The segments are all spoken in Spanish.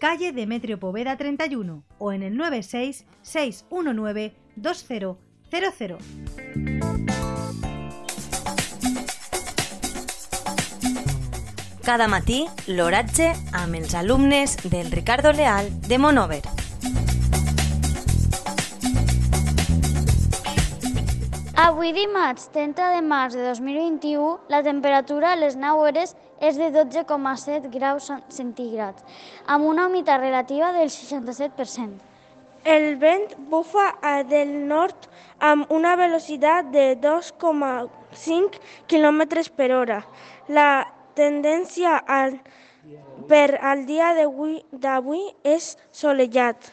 calle Demetrio Poveda 31 o en el 96 619 2000. Cada matí, l'oratge amb els alumnes del Ricardo Leal de Monover. Avui dimarts 30 de març de 2021, la temperatura a les 9 hores és de 12,7 graus centígrads, amb una humitat relativa del 67%. El vent bufa del nord amb una velocitat de 2,5 km per hora. La tendència al, per al dia d'avui és solellat.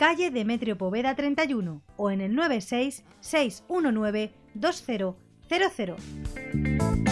calle Demetrio Poveda 31 o en el 96 619 2000.